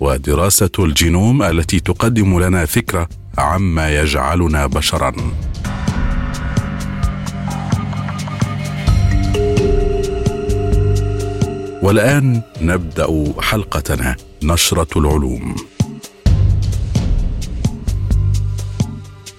ودراسة الجينوم التي تقدم لنا فكرة عما يجعلنا بشرا. والآن نبدأ حلقتنا نشرة العلوم.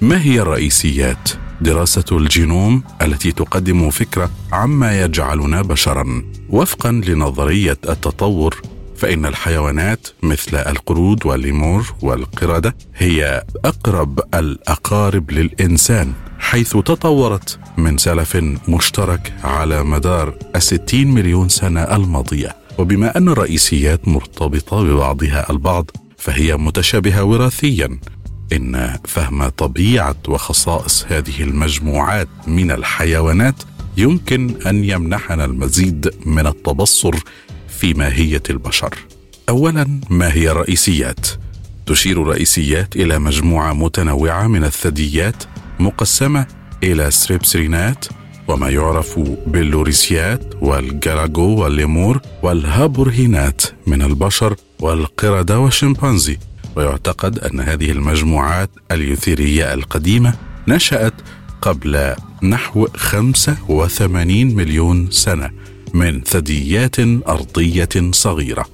ما هي الرئيسيات؟ دراسة الجينوم التي تقدم فكرة عما يجعلنا بشرا. وفقا لنظرية التطور فإن الحيوانات مثل القرود والليمور والقردة هي أقرب الأقارب للإنسان حيث تطورت من سلف مشترك على مدار الستين مليون سنة الماضية. وبما أن الرئيسيات مرتبطة ببعضها البعض فهي متشابهة وراثيا. إن فهم طبيعة وخصائص هذه المجموعات من الحيوانات يمكن أن يمنحنا المزيد من التبصر في ماهية البشر. اولا ما هي الرئيسيات تشير الرئيسيات إلى مجموعة متنوعة من الثدييات مقسمة إلى ستريبسرينات وما يعرف باللوريسيات والجالاجو والليمور والهابلورينات من البشر والقردة والشمبانزي. ويعتقد أن هذه المجموعات اليوثيرية القديمة نشأت قبل نحو 85 مليون سنة. من ثدييات أرضية صغيرة.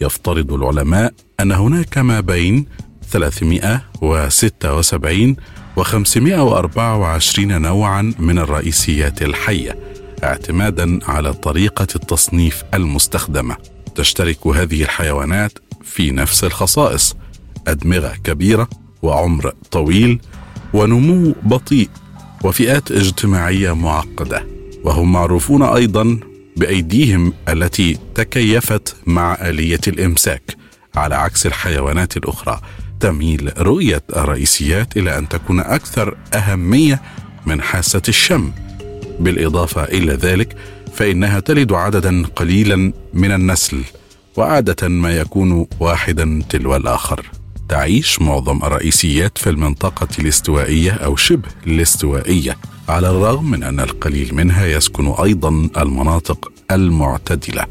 يفترض العلماء أن هناك ما بين 376 و 524 نوعا من الرئيسيات الحية اعتمادا على طريقة التصنيف المستخدمة. تشترك هذه الحيوانات في نفس الخصائص أدمغة كبيرة وعمر طويل ونمو بطيء وفئات اجتماعية معقدة وهم معروفون أيضا بأيديهم التي تكيفت مع آلية الإمساك. على عكس الحيوانات الأخرى تميل رؤية الرئيسيات إلى أن تكون أكثر أهمية من حاسة الشم. بالإضافة إلى ذلك فإنها تلد عددا قليلا من النسل وعادة ما يكون واحدا تلو الآخر. تعيش معظم الرئيسيات في المنطقة الاستوائية أو شبه الاستوائية. على الرغم من أن القليل منها يسكن أيضا المناطق المعتدلة.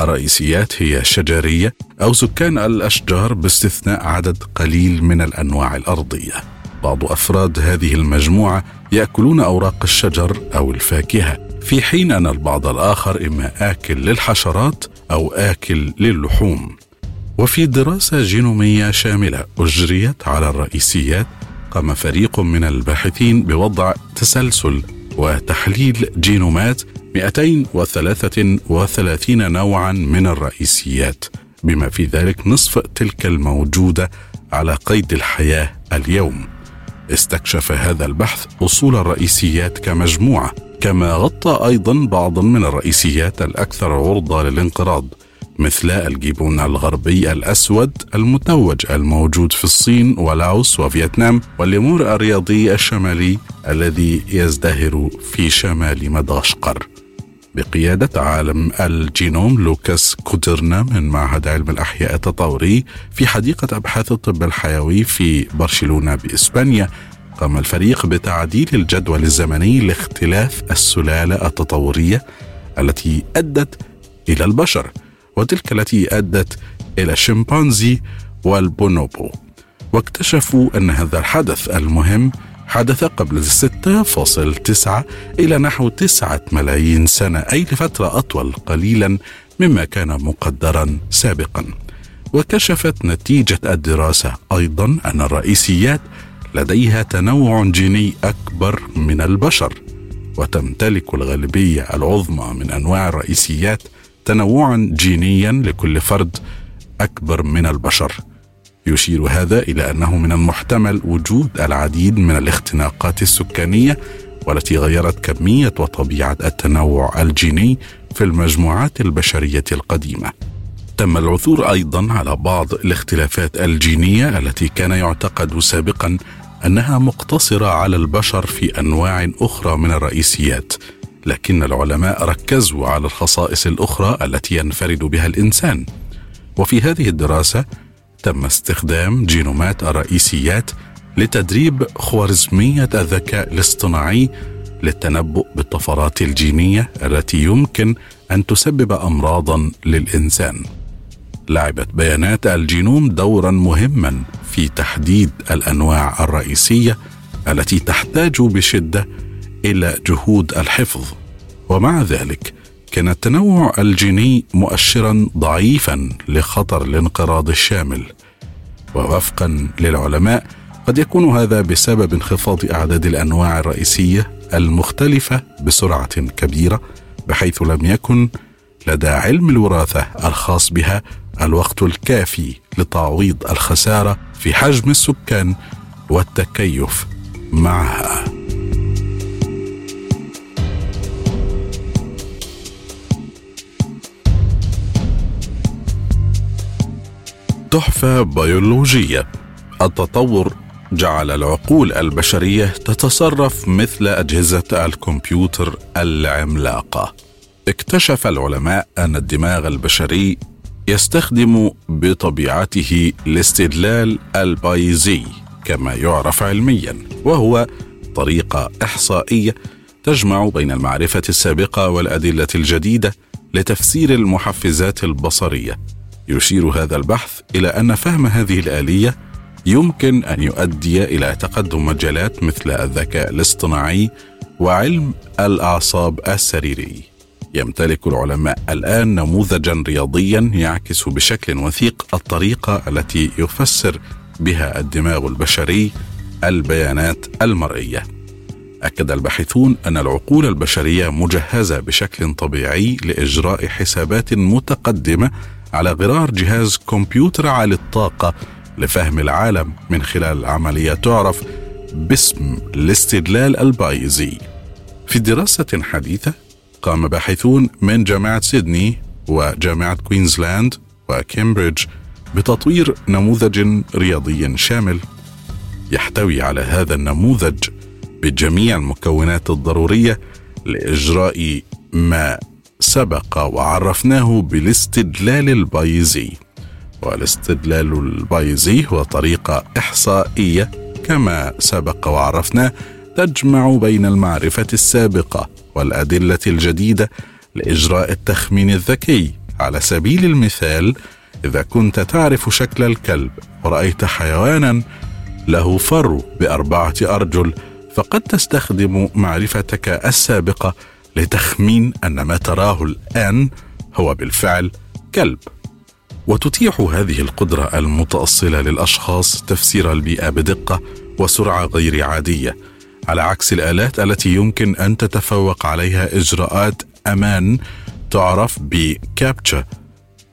الرئيسيات هي شجرية أو سكان الأشجار باستثناء عدد قليل من الأنواع الأرضية. بعض أفراد هذه المجموعة يأكلون أوراق الشجر أو الفاكهة في حين أن البعض الآخر إما آكل للحشرات أو آكل للحوم. وفي دراسة جينومية شاملة أجريت على الرئيسيات قام فريق من الباحثين بوضع تسلسل وتحليل جينومات 233 نوعا من الرئيسيات بما في ذلك نصف تلك الموجودة على قيد الحياة اليوم. استكشف هذا البحث أصول الرئيسيات كمجموعة كما غطى أيضا بعضا من الرئيسيات الأكثر عرضة للانقراض. مثل الجيبون الغربي الأسود المتوج الموجود في الصين ولاوس وفيتنام والليمور الرياضي الشمالي الذي يزدهر في شمال مدغشقر. بقيادة عالم الجينوم لوكاس كودرنا من معهد علم الأحياء التطوري في حديقة أبحاث الطب الحيوي في برشلونة بإسبانيا قام الفريق بتعديل الجدول الزمني لاختلاف السلالة التطورية التي أدت إلى البشر. وتلك التي أدت إلى الشمبانزي والبونوبو. واكتشفوا أن هذا الحدث المهم حدث قبل 6.9 إلى نحو 9 ملايين سنة أي لفترة أطول قليلا مما كان مقدرا سابقا. وكشفت نتيجة الدراسة أيضا أن الرئيسيات لديها تنوع جيني أكبر من البشر. وتمتلك الغالبية العظمى من أنواع الرئيسيات تنوعا جينيا لكل فرد أكبر من البشر يشير هذا إلى أنه من المحتمل وجود العديد من الاختناقات السكانية والتي غيرت كمية وطبيعة التنوع الجيني في المجموعات البشرية القديمة. تم العثور أيضا على بعض الاختلافات الجينية التي كان يعتقد سابقا أنها مقتصرة على البشر في أنواع أخرى من الرئيسيات لكن العلماء ركزوا على الخصائص الأخرى التي ينفرد بها الإنسان وفي هذه الدراسة تم استخدام جينومات الرئيسيات لتدريب خوارزمية الذكاء الاصطناعي للتنبؤ بالطفرات الجينية التي يمكن أن تسبب أمراضا للإنسان. لعبت بيانات الجينوم دورا مهما في تحديد الأنواع الرئيسية التي تحتاج بشدة إلى جهود الحفظ. ومع ذلك كان التنوع الجيني مؤشرا ضعيفا لخطر الانقراض الشامل ووفقا للعلماء قد يكون هذا بسبب انخفاض أعداد الأنواع الرئيسية المختلفة بسرعة كبيرة بحيث لم يكن لدى علم الوراثة الخاص بها الوقت الكافي لتعويض الخسارة في حجم السكان والتكيف معها تحفة بيولوجية. التطور جعل العقول البشرية تتصرف مثل أجهزة الكمبيوتر العملاقة. اكتشف العلماء أن الدماغ البشري يستخدم بطبيعته الاستدلال البايزي كما يعرف علميا وهو طريقة إحصائية تجمع بين المعرفة السابقة والأدلة الجديدة لتفسير المحفزات البصرية. يشير هذا البحث إلى أن فهم هذه الآلية يمكن أن يؤدي إلى تقدم مجالات مثل الذكاء الاصطناعي وعلم الأعصاب السريري. يمتلك العلماء الآن نموذجا رياضيا يعكس بشكل وثيق الطريقة التي يفسر بها الدماغ البشري البيانات المرئية. أكد الباحثون أن العقول البشرية مجهزة بشكل طبيعي لإجراء حسابات متقدمة على غرار جهاز كمبيوتر عالي الطاقة لفهم العالم من خلال عملية تعرف باسم الاستدلال البايزي. في دراسة حديثة قام باحثون من جامعة سيدني وجامعة كوينزلاند وكامبريدج بتطوير نموذج رياضي شامل يحتوي على هذا النموذج بجميع المكونات الضرورية لإجراء ما سبق وعرفناه بالاستدلال البايزي والاستدلال البايزي هو طريقة إحصائية كما سبق وعرفناه تجمع بين المعرفة السابقة والأدلة الجديدة لإجراء التخمين الذكي. على سبيل المثال إذا كنت تعرف شكل الكلب ورأيت حيوانا له فرو بأربعة أرجل فقد تستخدم معرفتك السابقة لتخمين أن ما تراه الآن هو بالفعل كلب. وتتيح هذه القدرة المتأصلة للأشخاص تفسير البيئة بدقة وسرعة غير عادية على عكس الآلات التي يمكن أن تتفوق عليها إجراءات أمان تعرف بكابتشا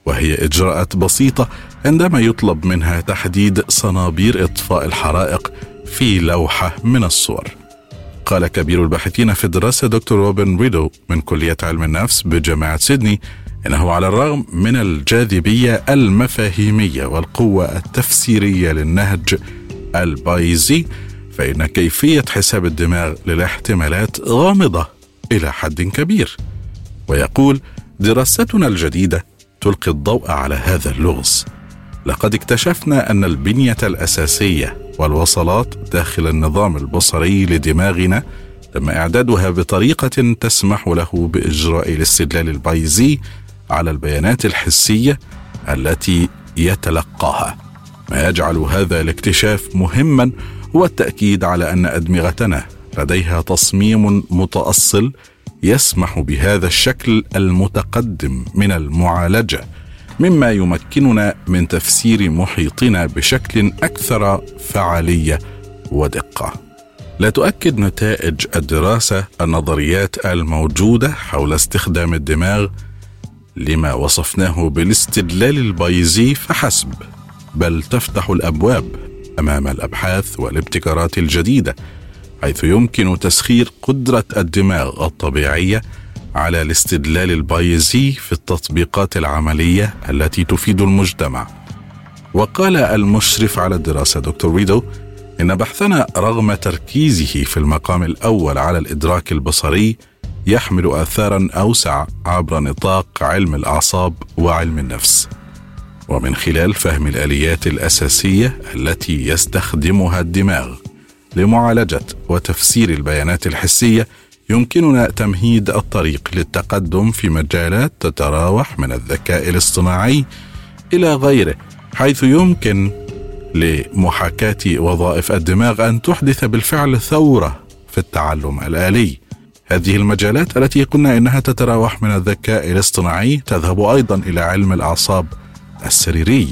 وهي إجراءات بسيطة عندما يطلب منها تحديد صنابير إطفاء الحرائق في لوحة من الصور. قال كبير الباحثين في الدراسة دكتور روبن ريدو من كلية علم النفس بجامعة سيدني إنه على الرغم من الجاذبية المفاهيمية والقوة التفسيرية للنهج البايزي فإن كيفية حساب الدماغ للاحتمالات غامضة إلى حد كبير. ويقول دراستنا الجديدة تلقي الضوء على هذا اللغز. لقد اكتشفنا أن البنية الأساسية والوصلات داخل النظام البصري لدماغنا تم إعدادها بطريقة تسمح له بإجراء الاستدلال البايزي على البيانات الحسية التي يتلقاها. ما يجعل هذا الاكتشاف مهما هو التأكيد على أن أدمغتنا لديها تصميم متأصل يسمح بهذا الشكل المتقدم من المعالجة. مما يمكننا من تفسير محيطنا بشكل أكثر فعالية ودقة. لا تؤكد نتائج الدراسة النظريات الموجودة حول استخدام الدماغ لما وصفناه بالاستدلال البيزي فحسب بل تفتح الأبواب أمام الأبحاث والابتكارات الجديدة حيث يمكن تسخير قدرة الدماغ الطبيعية على الاستدلال البايزي في التطبيقات العملية التي تفيد المجتمع. وقال المشرف على الدراسة دكتور ريدو إن بحثنا رغم تركيزه في المقام الأول على الإدراك البصري يحمل آثارا أوسع عبر نطاق علم الأعصاب وعلم النفس. ومن خلال فهم الآليات الأساسية التي يستخدمها الدماغ لمعالجة وتفسير البيانات الحسية يمكننا تمهيد الطريق للتقدم في مجالات تتراوح من الذكاء الاصطناعي إلى غيره حيث يمكن لمحاكاة وظائف الدماغ أن تحدث بالفعل ثورة في التعلم الآلي. هذه المجالات التي قلنا إنها تتراوح من الذكاء الاصطناعي تذهب أيضا إلى علم الأعصاب السريري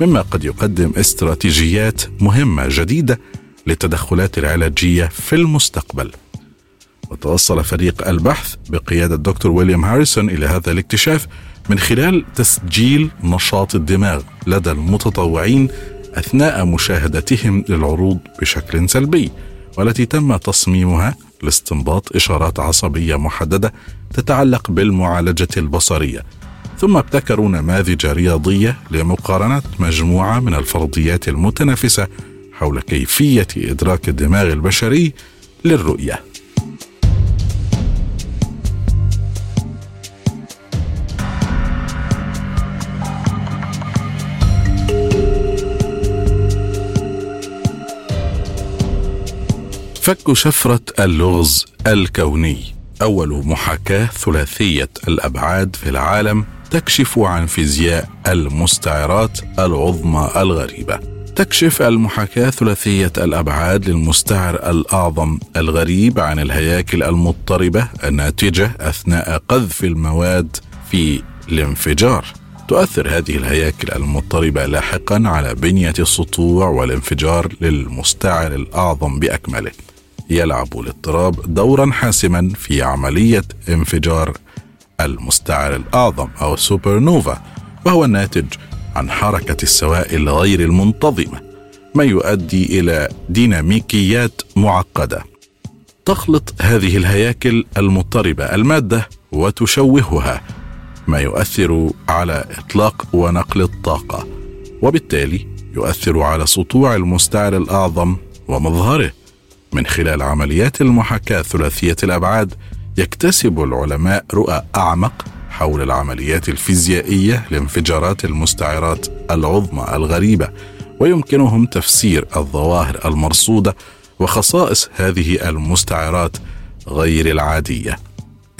مما قد يقدم استراتيجيات مهمة جديدة للتدخلات العلاجية في المستقبل. وتوصل فريق البحث بقيادة دكتور ويليام هاريسون إلى هذا الاكتشاف من خلال تسجيل نشاط الدماغ لدى المتطوعين أثناء مشاهدتهم للعروض بشكل سلبي والتي تم تصميمها لاستنباط إشارات عصبية محددة تتعلق بالمعالجة البصرية. ثم ابتكروا نماذج رياضية لمقارنة مجموعة من الفرضيات المتنافسة حول كيفية إدراك الدماغ البشري للرؤية. فك شفرة اللغز الكوني. أول محاكاة ثلاثية الأبعاد في العالم تكشف عن فيزياء المستعرات العظمى الغريبة. تكشف المحاكاة ثلاثية الأبعاد للمستعر الأعظم الغريب عن الهياكل المضطربة الناتجة أثناء قذف المواد في الانفجار. تؤثر هذه الهياكل المضطربة لاحقا على بنية السطوع والانفجار للمستعر الأعظم بأكمله. يلعب الاضطراب دورا حاسما في عملية انفجار المستعر الأعظم أو السوبر نوفا وهو الناتج عن حركة السوائل غير المنتظمة ما يؤدي إلى ديناميكيات معقدة. تخلط هذه الهياكل المضطربة المادة وتشوهها ما يؤثر على إطلاق ونقل الطاقة وبالتالي يؤثر على سطوع المستعر الأعظم ومظهره. من خلال عمليات المحاكاة ثلاثية الأبعاد يكتسب العلماء رؤى أعمق حول العمليات الفيزيائية لانفجارات المستعرات العظمى الغريبة ويمكنهم تفسير الظواهر المرصودة وخصائص هذه المستعرات غير العادية.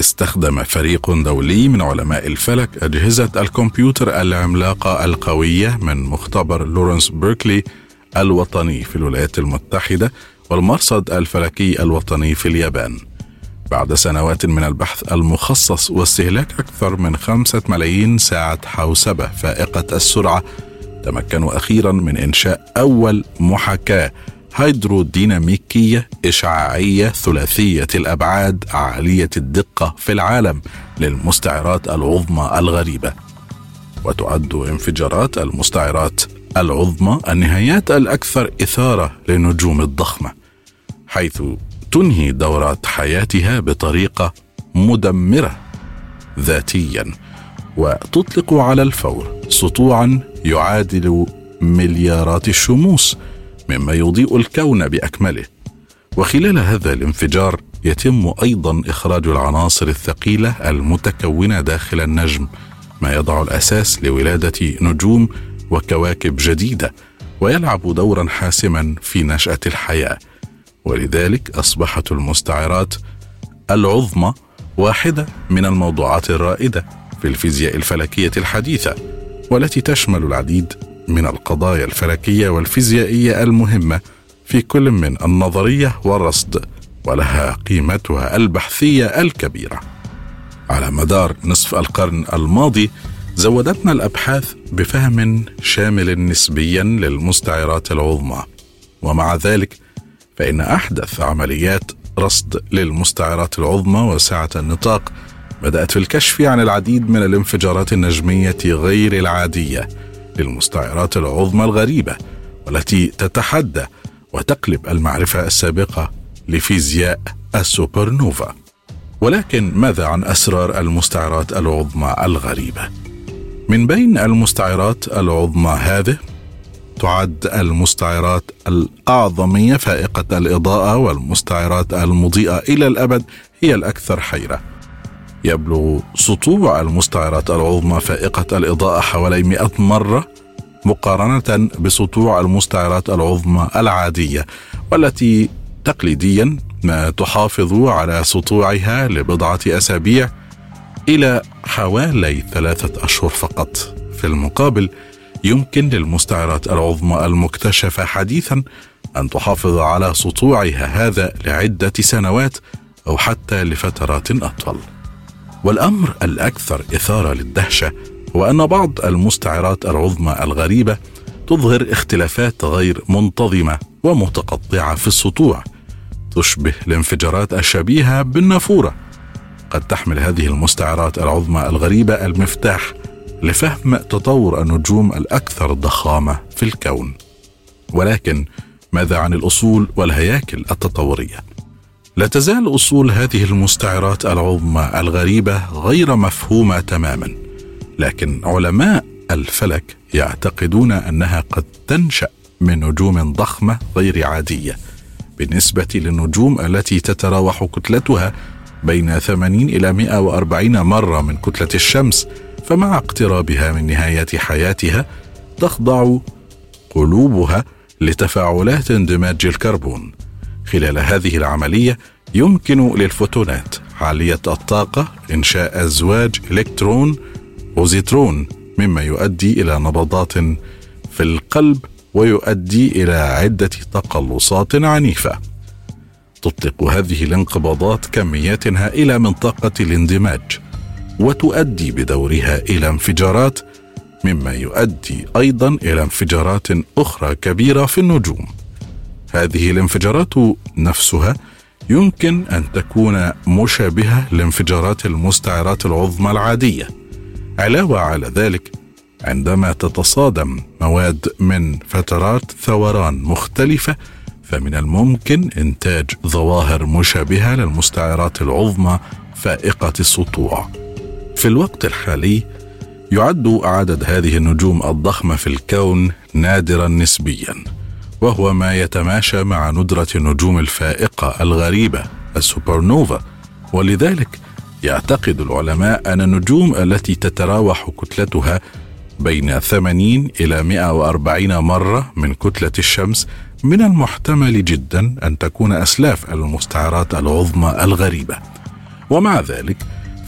استخدم فريق دولي من علماء الفلك أجهزة الكمبيوتر العملاقة القوية من مختبر لورنس بيركلي الوطني في الولايات المتحدة والمرصد الفلكي الوطني في اليابان. بعد سنوات من البحث المخصص واستهلاك أكثر من خمسة ملايين ساعة حوسبة فائقة السرعة تمكنوا أخيرا من إنشاء أول محاكاة هيدروديناميكية إشعاعية ثلاثية الأبعاد عالية الدقة في العالم للمستعرات العظمى الغريبة. وتعد انفجارات المستعرات العظمى النهايات الأكثر إثارة للنجوم الضخمة. حيث تنهي دورات حياتها بطريقة مدمرة ذاتيا وتطلق على الفور سطوعا يعادل مليارات الشموس مما يضيء الكون بأكمله. وخلال هذا الانفجار يتم أيضا إخراج العناصر الثقيلة المتكونة داخل النجم ما يضع الأساس لولادة نجوم وكواكب جديدة ويلعب دورا حاسما في نشأة الحياة. ولذلك أصبحت المستعرات العظمى واحدة من الموضوعات الرائدة في الفيزياء الفلكية الحديثة والتي تشمل العديد من القضايا الفلكية والفيزيائية المهمة في كل من النظرية والرصد ولها قيمتها البحثية الكبيرة. على مدار نصف القرن الماضي زودتنا الأبحاث بفهم شامل نسبيا للمستعرات العظمى ومع ذلك فإن أحدث عمليات رصد للمستعرات العظمى واسعه النطاق بدأت في الكشف عن العديد من الانفجارات النجمية غير العادية للمستعرات العظمى الغريبة والتي تتحدى وتقلب المعرفة السابقة لفيزياء السوبر نوفا ولكن ماذا عن أسرار المستعرات العظمى الغريبة؟ من بين المستعرات العظمى هذه تعد المستعرات الاعظميه فائقة الإضاءة والمستعرات المضيئة إلى الأبد هي الأكثر حيرة. يبلغ سطوع المستعرات العظمى فائقة الإضاءة حوالي 100 مرة مقارنة بسطوع المستعرات العظمى العادية والتي تقليديا ما تحافظ على سطوعها لبضعة أسابيع إلى حوالي ثلاثة أشهر فقط. في المقابل يمكن للمستعرات العظمى المكتشفة حديثا أن تحافظ على سطوعها هذا لعدة سنوات أو حتى لفترات أطول. والأمر الأكثر إثارة للدهشة هو أن بعض المستعرات العظمى الغريبة تظهر اختلافات غير منتظمة ومتقطعة في السطوع تشبه الانفجارات الشبيهة بالنافورة. قد تحمل هذه المستعرات العظمى الغريبة المفتاح لفهم تطور النجوم الأكثر ضخامة في الكون. ولكن ماذا عن الأصول والهياكل التطورية؟ لا تزال أصول هذه المستعرات العظمى الغريبة غير مفهومة تماما. لكن علماء الفلك يعتقدون أنها قد تنشأ من نجوم ضخمة غير عادية بالنسبة للنجوم التي تتراوح كتلتها بين 80 إلى 140 مرة من كتلة الشمس فمع اقترابها من نهايه حياتها تخضع قلوبها لتفاعلات اندماج الكربون. خلال هذه العملية يمكن للفوتونات عالية الطاقة إنشاء أزواج إلكترون وزيترون مما يؤدي إلى نبضات في القلب ويؤدي إلى عدة تقلصات عنيفة. تطلق هذه الانقباضات كميات هائلة من طاقة الاندماج. وتؤدي بدورها إلى انفجارات مما يؤدي أيضا إلى انفجارات أخرى كبيرة في النجوم. هذه الانفجارات نفسها يمكن أن تكون مشابهة لانفجارات المستعرات العظمى العادية. علاوة على ذلك عندما تتصادم مواد من فترات ثوران مختلفة فمن الممكن إنتاج ظواهر مشابهة للمستعرات العظمى فائقة السطوع. في الوقت الحالي يعد عدد هذه النجوم الضخمة في الكون نادرا نسبيا وهو ما يتماشى مع ندرة النجوم الفائقة الغريبة السوبر نوفا ولذلك يعتقد العلماء أن النجوم التي تتراوح كتلتها بين 80 إلى 140 مرة من كتلة الشمس من المحتمل جدا أن تكون أسلاف المستعرات العظمى الغريبة. ومع ذلك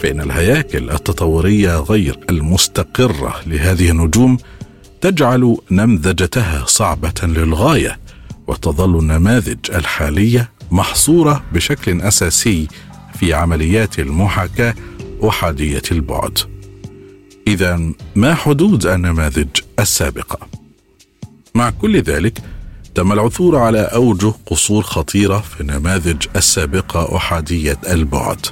فإن الهياكل التطورية غير المستقرة لهذه النجوم تجعل نمذجتها صعبة للغاية وتظل النماذج الحالية محصورة بشكل أساسي في عمليات المحاكاة احاديه البعد. اذا ما حدود النماذج السابقة؟ مع كل ذلك تم العثور على أوجه قصور خطيرة في النماذج السابقة احاديه البعد.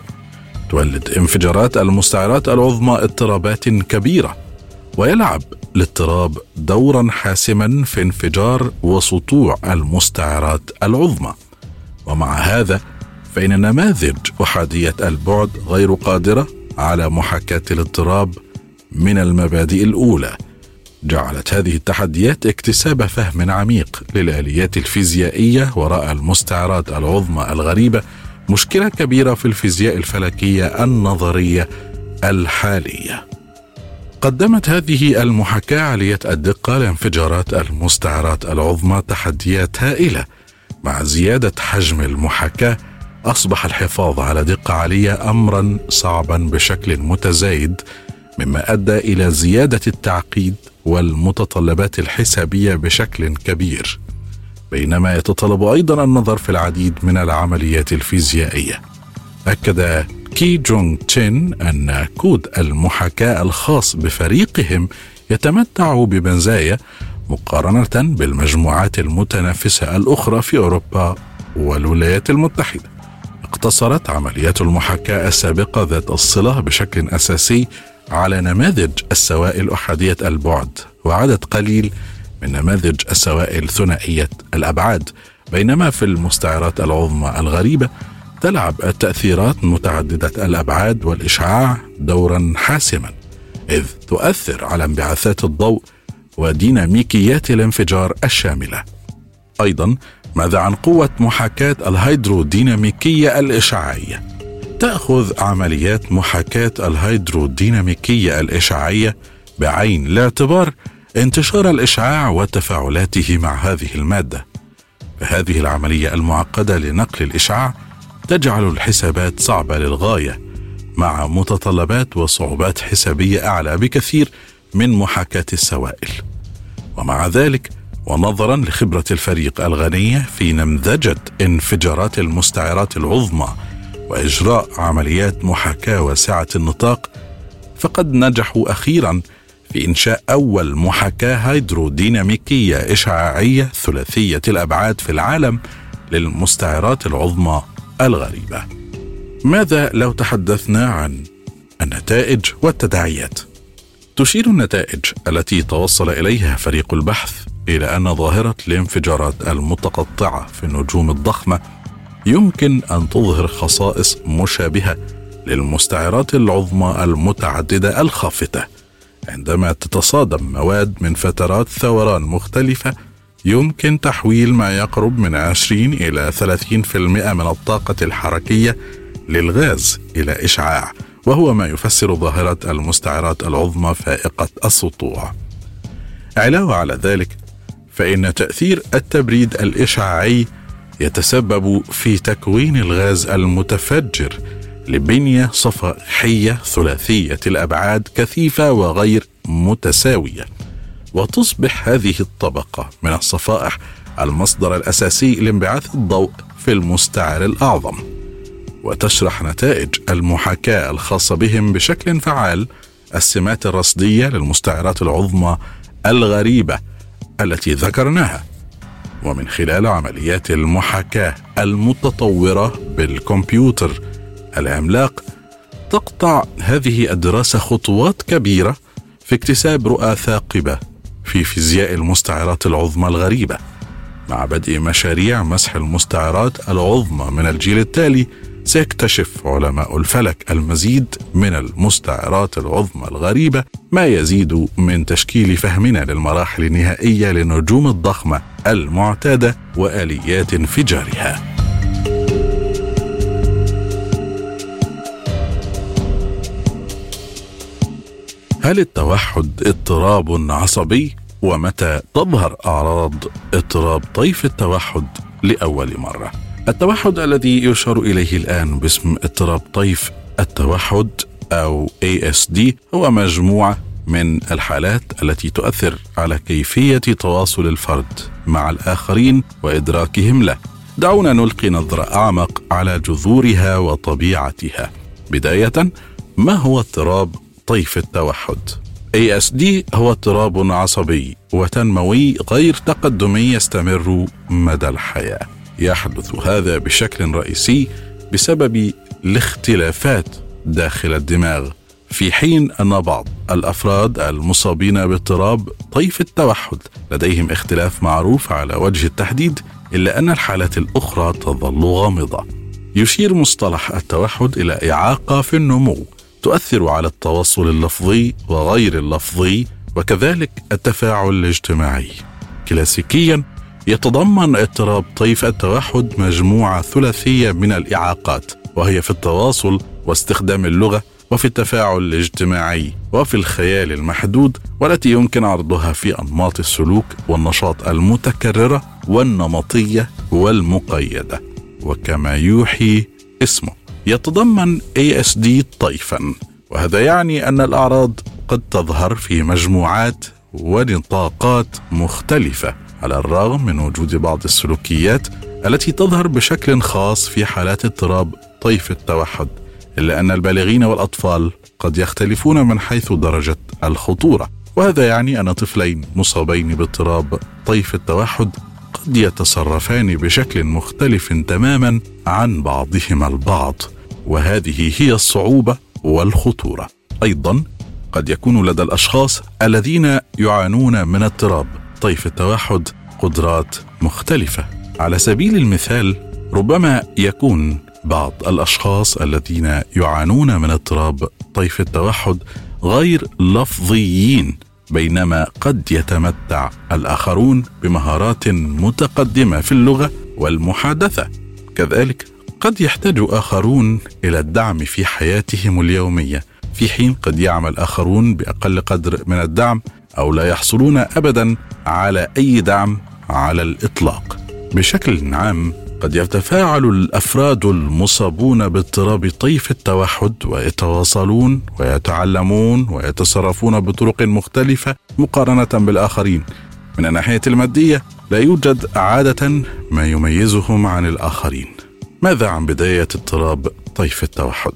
تولد انفجارات المستعرات العظمى اضطرابات كبيرة ويلعب الاضطراب دورا حاسما في انفجار وسطوع المستعرات العظمى. ومع هذا فإن نماذج أحادية البعد غير قادرة على محاكاة الاضطراب من المبادئ الأولى. جعلت هذه التحديات اكتساب فهم عميق للآليات الفيزيائية وراء المستعرات العظمى الغريبة مشكلة كبيرة في الفيزياء الفلكية النظرية الحالية. قدمت هذه المحاكاة عالية الدقة لانفجارات المستعرات العظمى تحديات هائلة. مع زيادة حجم المحاكاة أصبح الحفاظ على دقة عالية أمرا صعبا بشكل متزايد مما أدى إلى زيادة التعقيد والمتطلبات الحسابية بشكل كبير. بينما يتطلب أيضا النظر في العديد من العمليات الفيزيائية. أكد كي جونغ تشين أن كود المحاكاة الخاص بفريقهم يتمتع بمزايا مقارنة بالمجموعات المتنافسة الأخرى في أوروبا والولايات المتحدة. اقتصرت عمليات المحاكاة السابقة ذات الصلة بشكل أساسي على نماذج السوائل أحادية البعد وعدد قليل من نماذج السوائل ثنائية الأبعاد بينما في المستعرات العظمى الغريبة تلعب التأثيرات متعددة الأبعاد والإشعاع دورا حاسما إذ تؤثر على انبعاثات الضوء وديناميكيات الانفجار الشاملة. أيضا ماذا عن قوة محاكاة الهيدروديناميكية الإشعاعية؟ تأخذ عمليات محاكاة الهيدروديناميكية الإشعاعية بعين الاعتبار انتشار الإشعاع وتفاعلاته مع هذه المادة. فهذه العملية المعقدة لنقل الإشعاع تجعل الحسابات صعبة للغاية مع متطلبات وصعوبات حسابية أعلى بكثير من محاكاة السوائل. ومع ذلك ونظرا لخبرة الفريق الغنيه في نمذجة انفجارات المستعرات العظمى وإجراء عمليات محاكاة واسعة النطاق فقد نجحوا أخيرا في إنشاء أول محاكاة هيدروديناميكية إشعاعية ثلاثية الأبعاد في العالم للمستعرات العظمى الغريبة. ماذا لو تحدثنا عن النتائج والتداعيات؟ تشير النتائج التي توصل إليها فريق البحث إلى أن ظاهرة الانفجارات المتقطعة في النجوم الضخمة يمكن أن تظهر خصائص مشابهة للمستعرات العظمى المتعددة الخافتة عندما تتصادم مواد من فترات ثوران مختلفة يمكن تحويل ما يقرب من 20 إلى 30% من الطاقة الحركية للغاز إلى إشعاع وهو ما يفسر ظاهرة المستعرات العظمى فائقة السطوع. علاوة على ذلك فإن تأثير التبريد الإشعاعي يتسبب في تكوين الغاز المتفجر لبنية صفائحية ثلاثية الأبعاد كثيفة وغير متساوية. وتصبح هذه الطبقة من الصفائح المصدر الأساسي لانبعاث الضوء في المستعر الأعظم. وتشرح نتائج المحاكاة الخاصة بهم بشكل فعال السمات الرصدية للمستعرات العظمى الغريبة التي ذكرناها. ومن خلال عمليات المحاكاة المتطورة بالكمبيوتر العملاق تقطع هذه الدراسة خطوات كبيرة في اكتساب رؤى ثاقبة في فيزياء المستعرات العظمى الغريبة مع بدء مشاريع مسح المستعرات العظمى من الجيل التالي سيكتشف علماء الفلك المزيد من المستعرات العظمى الغريبة ما يزيد من تشكيل فهمنا للمراحل النهائية للنجوم الضخمة المعتادة وآليات انفجارها. هل التوحد اضطراب عصبي؟ ومتى تظهر أعراض اضطراب طيف التوحد لأول مرة؟ التوحد الذي يشار إليه الآن باسم اضطراب طيف التوحد أو ASD هو مجموعة من الحالات التي تؤثر على كيفية تواصل الفرد مع الآخرين وإدراكهم له. دعونا نلقي نظرة أعمق على جذورها وطبيعتها. بداية ما هو اضطراب طيف التوحد؟ ASD هو اضطراب عصبي وتنموي غير تقدمي يستمر مدى الحياة يحدث هذا بشكل رئيسي بسبب الاختلافات داخل الدماغ في حين أن بعض الأفراد المصابين باضطراب طيف التوحد لديهم اختلاف معروف على وجه التحديد إلا أن الحالات الأخرى تظل غامضة يشير مصطلح التوحد إلى إعاقة في النمو تؤثر على التواصل اللفظي وغير اللفظي وكذلك التفاعل الاجتماعي. كلاسيكيا يتضمن اضطراب طيف التوحد مجموعة ثلاثية من الإعاقات وهي في التواصل واستخدام اللغة وفي التفاعل الاجتماعي وفي الخيال المحدود والتي يمكن عرضها في أنماط السلوك والنشاط المتكررة والنمطية والمقيدة. وكما يوحي اسمه. يتضمن ASD طيفا وهذا يعني أن الأعراض قد تظهر في مجموعات ونطاقات مختلفة على الرغم من وجود بعض السلوكيات التي تظهر بشكل خاص في حالات اضطراب طيف التوحد إلا أن البالغين والأطفال قد يختلفون من حيث درجة الخطورة. وهذا يعني أن طفلين مصابين باضطراب طيف التوحد قد يتصرفان بشكل مختلف تماما عن بعضهما البعض. وهذه هي الصعوبة والخطورة. أيضا قد يكون لدى الأشخاص الذين يعانون من اضطراب طيف التوحد قدرات مختلفة. على سبيل المثال ربما يكون بعض الأشخاص الذين يعانون من اضطراب طيف التوحد غير لفظيين بينما قد يتمتع الآخرون بمهارات متقدمة في اللغة والمحادثة. كذلك قد يحتاج آخرون إلى الدعم في حياتهم اليومية في حين قد يعمل آخرون بأقل قدر من الدعم أو لا يحصلون ابدا على أي دعم على الإطلاق. بشكل عام قد يتفاعل الأفراد المصابون باضطراب طيف التوحد ويتواصلون ويتعلمون ويتصرفون بطرق مختلفة مقارنة بالآخرين. من الناحية المادية لا يوجد عادة ما يميزهم عن الآخرين. ماذا عن بداية اضطراب طيف التوحد؟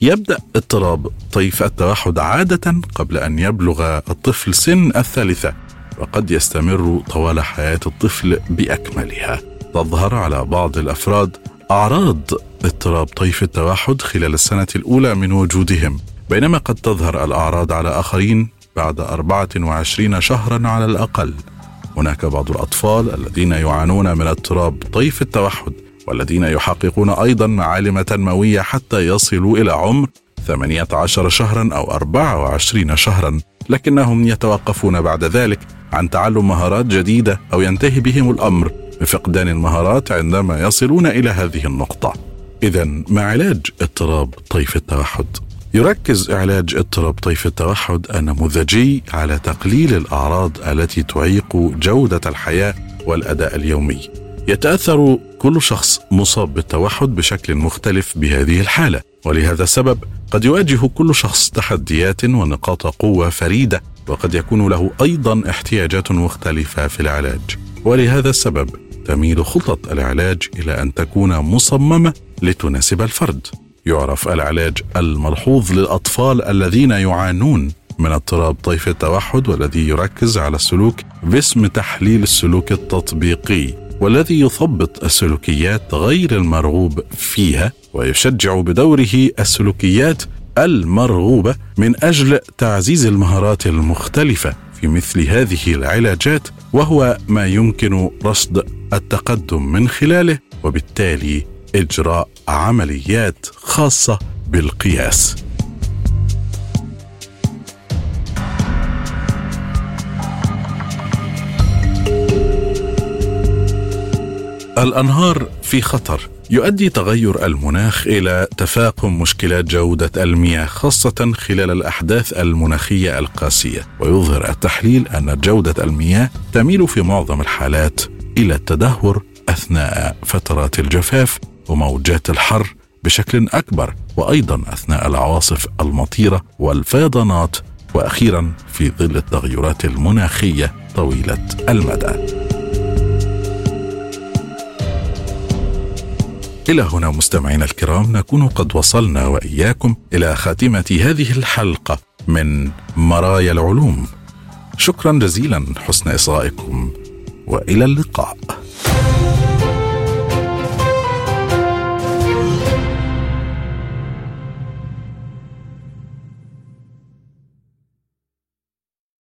يبدأ اضطراب طيف التوحد عادة قبل أن يبلغ الطفل سن الثالثة وقد يستمر طوال حياة الطفل بأكملها. تظهر على بعض الأفراد أعراض اضطراب طيف التوحد خلال السنة الأولى من وجودهم بينما قد تظهر الأعراض على آخرين بعد 24 شهرا على الأقل. هناك بعض الأطفال الذين يعانون من اضطراب طيف التوحد والذين يحققون أيضا معالم تنمويه حتى يصلوا إلى عمر 18 شهرا أو 24 شهرا لكنهم يتوقفون بعد ذلك عن تعلم مهارات جديدة أو ينتهي بهم الأمر بفقدان المهارات عندما يصلون إلى هذه النقطة. اذا ما علاج اضطراب طيف التوحد؟ يركز علاج اضطراب طيف التوحد النموذجي على تقليل الأعراض التي تعيق جودة الحياة والأداء اليومي. يتأثر كل شخص مصاب بالتوحد بشكل مختلف بهذه الحالة، ولهذا السبب قد يواجه كل شخص تحديات ونقاط قوة فريدة، وقد يكون له أيضا احتياجات مختلفة في العلاج. ولهذا السبب تميل خطط العلاج إلى أن تكون مصممة لتناسب الفرد. يعرف العلاج الملحوظ للأطفال الذين يعانون من اضطراب طيف التوحد والذي يركز على السلوك باسم تحليل السلوك التطبيقي. والذي يثبط السلوكيات غير المرغوب فيها ويشجع بدوره السلوكيات المرغوبة من أجل تعزيز المهارات المختلفة في مثل هذه العلاجات وهو ما يمكن رصد التقدم من خلاله وبالتالي إجراء عمليات خاصة بالقياس. الأنهار في خطر. يؤدي تغير المناخ إلى تفاقم مشكلات جودة المياه خاصة خلال الأحداث المناخية القاسية. ويظهر التحليل أن جودة المياه تميل في معظم الحالات إلى التدهور أثناء فترات الجفاف وموجات الحر بشكل أكبر وأيضا أثناء العواصف المطيرة والفيضانات وأخيرا في ظل التغيرات المناخية طويلة المدى. إلى هنا مستمعينا الكرام نكون قد وصلنا وإياكم إلى خاتمة هذه الحلقة من مرايا العلوم. شكرا جزيلا حسن إصغائكم وإلى اللقاء.